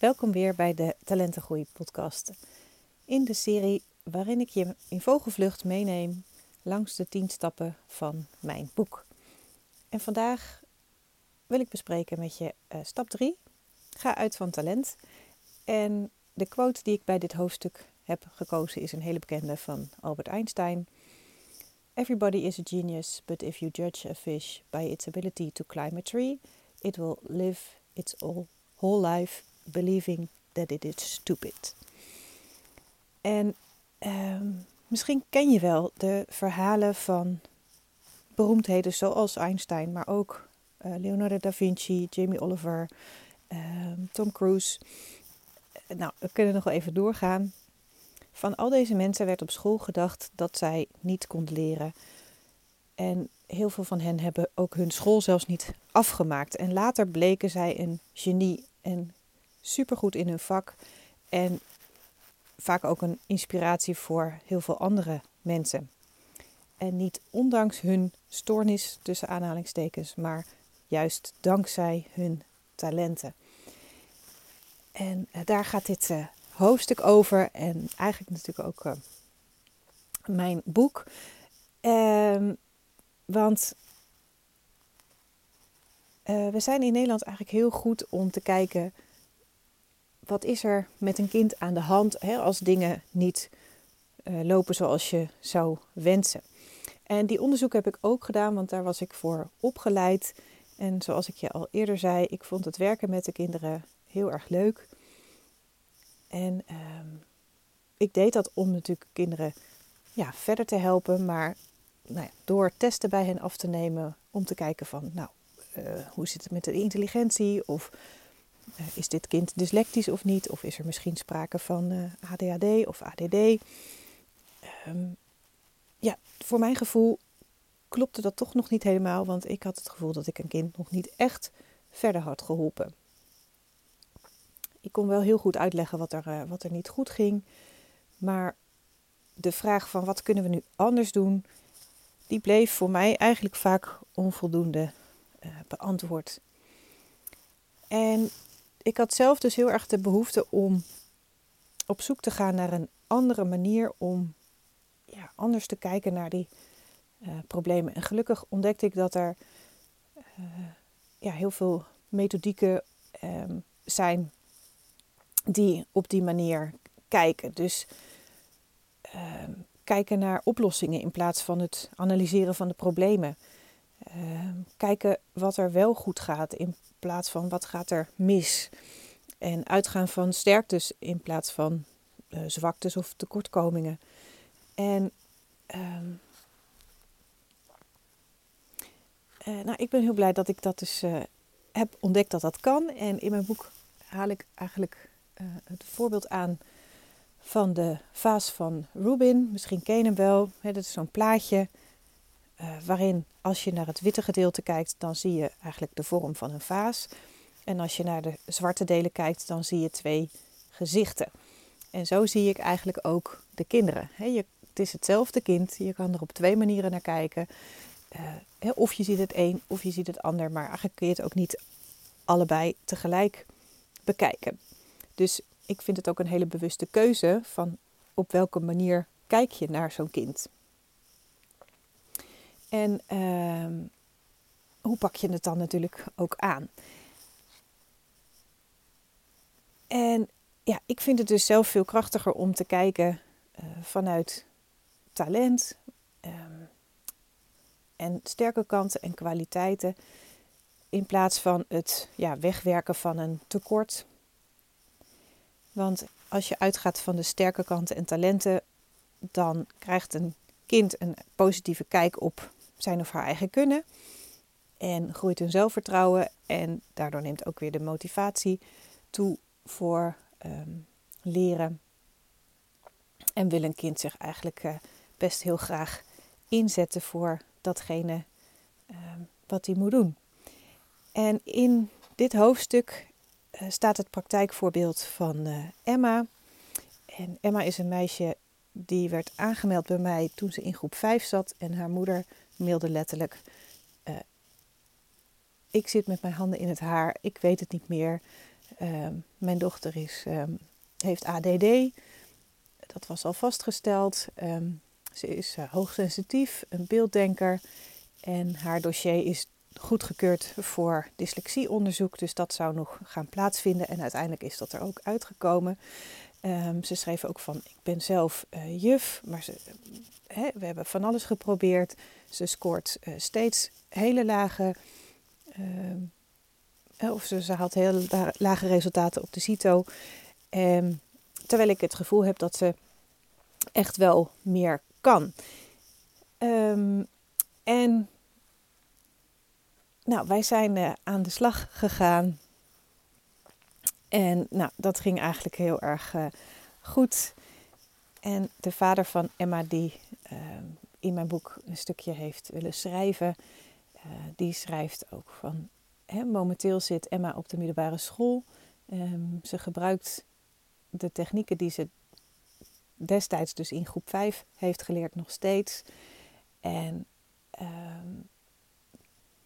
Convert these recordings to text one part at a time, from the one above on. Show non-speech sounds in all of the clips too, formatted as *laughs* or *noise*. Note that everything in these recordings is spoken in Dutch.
Welkom weer bij de Talentengroei podcast. In de serie waarin ik je in vogelvlucht meeneem langs de 10 stappen van mijn boek. En vandaag wil ik bespreken met je uh, stap 3. Ga uit van talent. En de quote die ik bij dit hoofdstuk heb gekozen is een hele bekende van Albert Einstein. Everybody is a genius, but if you judge a fish by its ability to climb a tree, it will live its whole life believing that it is stupid. En ehm, misschien ken je wel de verhalen van beroemdheden zoals Einstein, maar ook uh, Leonardo da Vinci, Jamie Oliver, ehm, Tom Cruise. Eh, nou, we kunnen nog wel even doorgaan. Van al deze mensen werd op school gedacht dat zij niet konden leren. En heel veel van hen hebben ook hun school zelfs niet afgemaakt. En later bleken zij een genie en supergoed in hun vak. En vaak ook een inspiratie voor heel veel andere mensen. En niet ondanks hun stoornis tussen aanhalingstekens, maar juist dankzij hun talenten. En eh, daar gaat dit uh, hoofdstuk over en eigenlijk natuurlijk ook uh, mijn boek. Um, want we zijn in Nederland eigenlijk heel goed om te kijken wat is er met een kind aan de hand hè, als dingen niet uh, lopen zoals je zou wensen. En die onderzoek heb ik ook gedaan, want daar was ik voor opgeleid. En zoals ik je al eerder zei, ik vond het werken met de kinderen heel erg leuk. En ehm, ik deed dat om natuurlijk kinderen ja, verder te helpen, maar nou ja, door testen bij hen af te nemen om te kijken van, nou, uh, hoe zit het met de intelligentie of is dit kind dyslectisch of niet? Of is er misschien sprake van eh, ADHD of ADD? Ehm, ja, voor mijn gevoel klopte dat toch nog niet helemaal, want ik had het gevoel dat ik een kind nog niet echt verder had geholpen. Ik kon wel heel goed uitleggen wat er, uh, wat er niet goed ging, maar de vraag van wat kunnen we nu anders doen, die bleef voor mij eigenlijk vaak onvoldoende beantwoord. En ik had zelf dus heel erg de behoefte om op zoek te gaan naar een andere manier om ja, anders te kijken naar die uh, problemen. En gelukkig ontdekte ik dat er uh, ja, heel veel methodieken um, zijn die op die manier kijken. Dus uh, kijken naar oplossingen in plaats van het analyseren van de problemen. Ehm, kijken wat er wel goed gaat in plaats van wat gaat er mis. En uitgaan van sterktes in plaats van uh, zwaktes of tekortkomingen. En uh, nou, ik ben heel blij dat ik dat dus uh, heb ontdekt dat dat kan. En in mijn boek haal ik eigenlijk het voorbeeld aan van de vaas van Rubin. Misschien ken je hem wel. Hè, dat is zo'n plaatje waarin als je naar het witte gedeelte kijkt, dan zie je eigenlijk de vorm van een vaas. En als je naar de zwarte delen kijkt, dan zie je twee gezichten. En zo zie ik eigenlijk ook de kinderen. je, het is hetzelfde kind, je kan er op twee manieren naar kijken. Uh, of je ziet het een of je ziet het ander, maar eigenlijk kun je het ook niet allebei tegelijk bekijken. Dus ik vind het ook een hele bewuste keuze van op welke manier kijk je naar zo'n kind. En uh, hoe pak je het dan natuurlijk ook aan? En ja, ik vind het dus zelf veel krachtiger om te kijken uh, vanuit talent um, en sterke kanten en kwaliteiten. In plaats van het ja, wegwerken van een tekort. Want als je uitgaat van de sterke kanten en talenten, dan krijgt een kind een positieve kijk op zijn of haar eigen kunnen. En groeit hun zelfvertrouwen en daardoor neemt ook weer de motivatie toe voor um, leren. En wil een kind zich eigenlijk uh, best heel graag inzetten voor datgene uh, wat hij moet doen. En in dit hoofdstuk uh, staat het praktijkvoorbeeld van eh, Emma. En Emma is een meisje die werd aangemeld bij mij toen ze in groep 5 zat en haar moeder mailde letterlijk: uh, Ik zit met mijn handen in het haar, ik weet het niet meer. Ehm, mijn dochter is, ehm, heeft ADD. Dat was al vastgesteld. Ehm, ze is uh, hoogsensitief, een beelddenker. En haar dossier is goedgekeurd voor dyslexieonderzoek. Dus dat zou nog gaan plaatsvinden. En uiteindelijk is dat er ook uitgekomen. Ze schreef ook van, ik ben zelf uh, juf, maar ze, we hebben van alles geprobeerd. Ze scoort uh, steeds hele lage of ze, ze haalt heel lage resultaten op de CITO. Ehm, terwijl ik het gevoel heb dat ze echt wel meer kan. En nou, wij zijn uh, aan de slag gegaan. En nou, dat ging eigenlijk heel erg uh, goed. En de vader van Emma, die uh, in mijn boek een stukje heeft willen schrijven, uh, die schrijft ook van momenteel zit Emma op de middelbare school. Ehm, ze gebruikt de technieken die ze destijds dus in groep 5 heeft geleerd nog steeds. En ehm,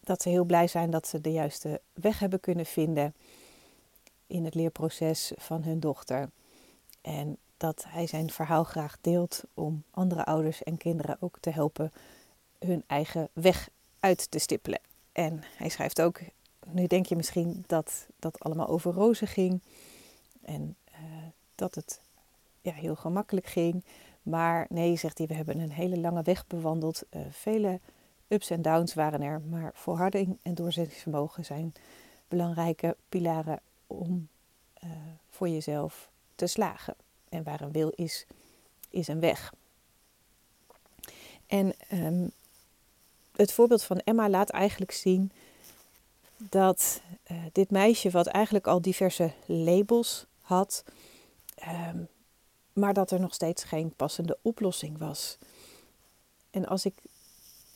dat ze heel blij zijn dat ze de juiste weg hebben kunnen vinden in het leerproces van hun dochter. En dat hij zijn verhaal graag deelt om andere ouders en kinderen ook te helpen hun eigen weg uit te stippelen. En hij schrijft ook nu denk je misschien dat dat allemaal over rozen ging en uh, dat het ja, heel gemakkelijk ging. Maar nee, zegt hij, we hebben een hele lange weg bewandeld. Uh, vele ups en downs waren er, maar volharding en doorzettingsvermogen zijn belangrijke pilaren om uh, voor jezelf te slagen. En waar een wil is, is een weg. En um, het voorbeeld van Emma laat eigenlijk zien dat uh, dit meisje, wat eigenlijk al diverse labels had, um, maar dat er nog steeds geen passende oplossing was. En als ik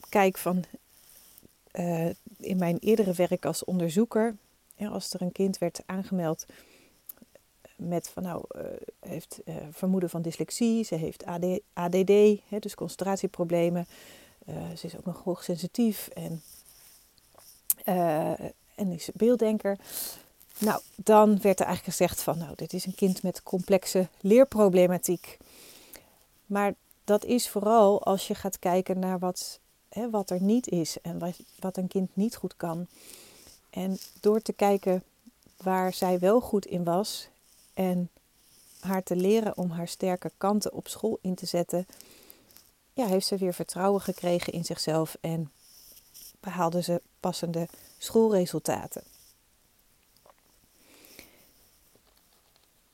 kijk van uh, in mijn eerdere werk als onderzoeker, als er een kind werd aangemeld met van nou, uh, heeft uh, vermoeden van dyslexie, ze heeft AD, ADD, hè, dus concentratieproblemen, ze is ook nog hoogsensitief en en is beelddenker. Nou, dan werd er eigenlijk gezegd van, nou, dit is een kind met complexe leerproblematiek. Maar dat is vooral als je gaat kijken naar wat, hè, wat er niet is en wat, wat een kind niet goed kan. En door te kijken waar zij wel goed in was en haar te leren om haar sterke kanten op school in te zetten, ja, heeft ze weer vertrouwen gekregen in zichzelf en behaalde ze passende schoolresultaten.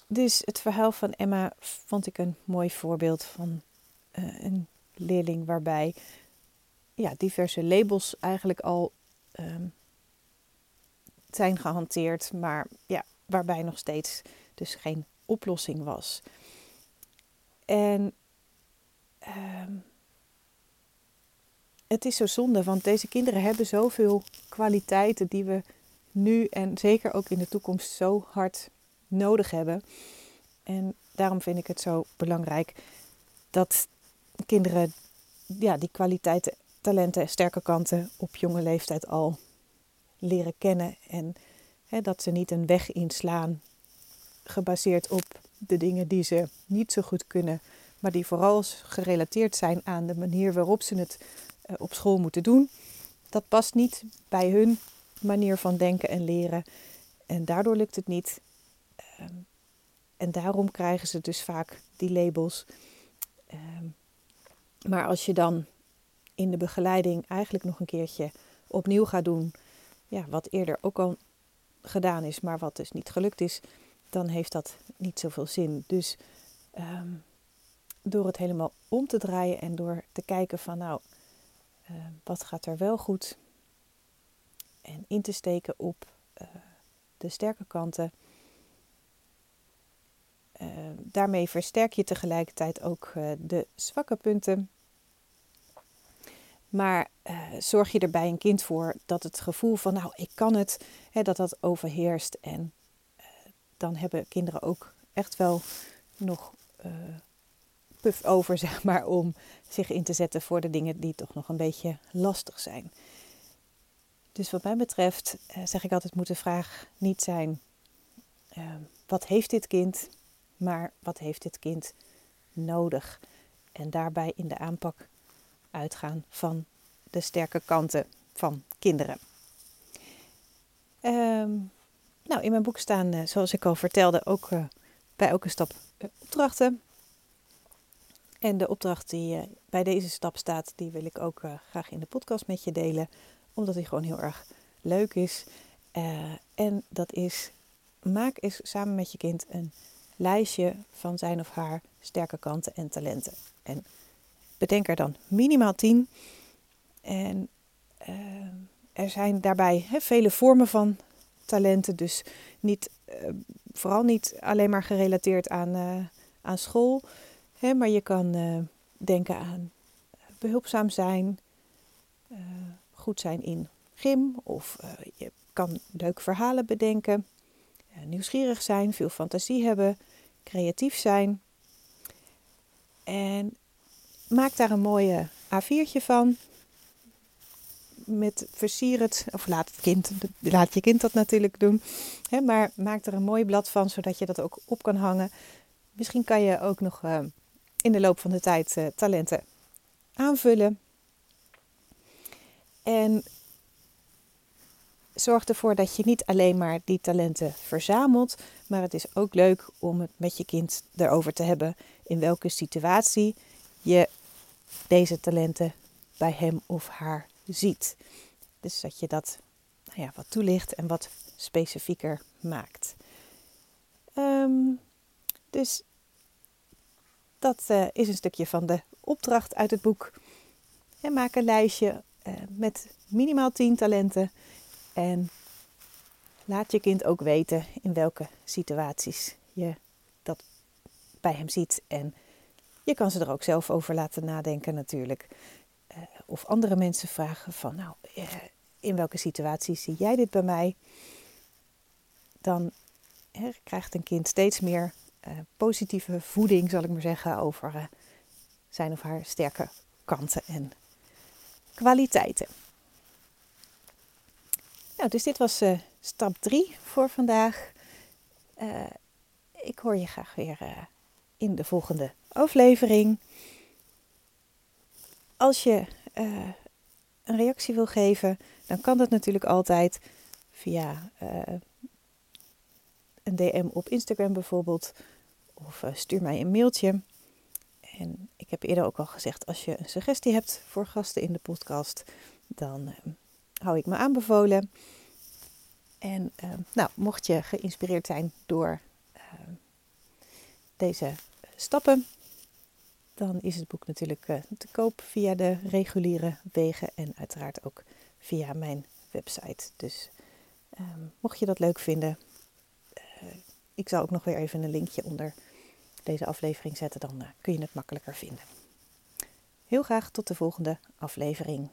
Dus het verhaal van Emma vond ik een mooi voorbeeld van uh, een leerling waarbij ja, diverse labels eigenlijk al um, zijn gehanteerd, maar ja, waarbij nog steeds dus geen oplossing was. En um, het is zo zonde, want deze kinderen hebben zoveel kwaliteiten die we nu en zeker ook in de toekomst zo hard nodig hebben. En daarom vind ik het zo belangrijk dat kinderen ja, die kwaliteiten, talenten, sterke kanten op jonge leeftijd al leren kennen. En hè, dat ze niet een weg inslaan gebaseerd op de dingen die ze niet zo goed kunnen, maar die vooral gerelateerd zijn aan de manier waarop ze het eh, op school moeten doen. Dat past niet bij hun manier van denken en leren. En daardoor lukt het niet. Ehm, en daarom krijgen ze dus vaak die labels. Ehm, maar als je dan in de begeleiding eigenlijk nog een keertje opnieuw gaat doen, ja, wat eerder ook al gedaan is, maar wat dus niet gelukt is, dan heeft dat niet zoveel zin. Dus ehm, door het helemaal om te draaien en door te kijken van nou, uh, wat gaat er wel goed? En in te steken op uh, de sterke kanten. Uh, daarmee versterk je tegelijkertijd ook de zwakke punten. Maar zorg je er bij een kind voor dat het gevoel van, nou, ik kan het, hè, dat dat overheerst. En dan hebben kinderen ook echt wel nog puff over, *laughs* zeg maar, om zich in te zetten voor de dingen die toch nog een beetje lastig zijn. Dus wat mij betreft eh, zeg ik altijd, moet de vraag niet zijn wat heeft dit kind, maar wat heeft dit kind nodig? En daarbij in de aanpak uitgaan van de sterke kanten van kinderen. Ehm, nou, in mijn boek staan, eh, zoals ik al vertelde, ook uh, bij elke stap uh, opdrachten. En de opdracht die bij deze stap staat, die wil ik ook graag in de podcast met je delen, omdat die gewoon heel erg leuk is. en dat is, maak eens samen met je kind een lijstje van zijn of haar sterke kanten en talenten. En bedenk er dan minimaal 10. En uh, er zijn daarbij vele vormen van talenten. Dus niet, uh, vooral niet alleen maar gerelateerd aan, uh, aan school. Maar je kan denken aan behulpzaam zijn, goed zijn in gym. Of je kan leuke verhalen bedenken. nieuwsgierig zijn, veel fantasie hebben, creatief zijn. En maak daar een mooie A4'tje van. Met versier het, of laat, het kind, laat je kind dat natuurlijk doen. Hè, maar maak er een mooi blad van, zodat je dat ook op kan hangen. Misschien kan je ook nog uh, in de loop van de tijd uh, talenten aanvullen. En zorg ervoor dat je niet alleen maar die talenten verzamelt, maar het is ook leuk om het met je kind erover te hebben in welke situatie je deze talenten bij hem of haar ziet. Dus dat je dat nou ja, wat toelicht en wat specifieker maakt. Um, dus dat uh, is een stukje van de opdracht uit het boek. En maak een lijstje uh, met minimaal 10 talenten. En laat je kind ook weten in welke situaties je dat bij hem ziet. En je kan ze er ook zelf over laten nadenken natuurlijk. Uh, of andere mensen vragen van, nou, uh, in welke situaties zie jij dit bij mij? Dan krijgt een kind steeds meer positieve voeding, zal ik maar zeggen, over zijn of haar sterke kanten en kwaliteiten. Nou, dus dit was stap 3 voor vandaag. ik hoor je graag weer in de volgende aflevering. Als je uh, een reactie wil geven, dan kan dat natuurlijk altijd via uh, een DM op Instagram bijvoorbeeld. Of uh, stuur mij een mailtje. En ik heb eerder ook al gezegd, als je een suggestie hebt voor gasten in de podcast, dan hou ik me aanbevolen. En nou, mocht je geïnspireerd zijn door deze stappen, dan is het boek natuurlijk uh, te koop via de reguliere wegen en uiteraard ook via mijn website. Dus um, mocht je dat leuk vinden, uh, ik zal ook nog weer even een linkje onder deze aflevering zetten, dan uh, kun je het makkelijker vinden. Heel graag tot de volgende aflevering.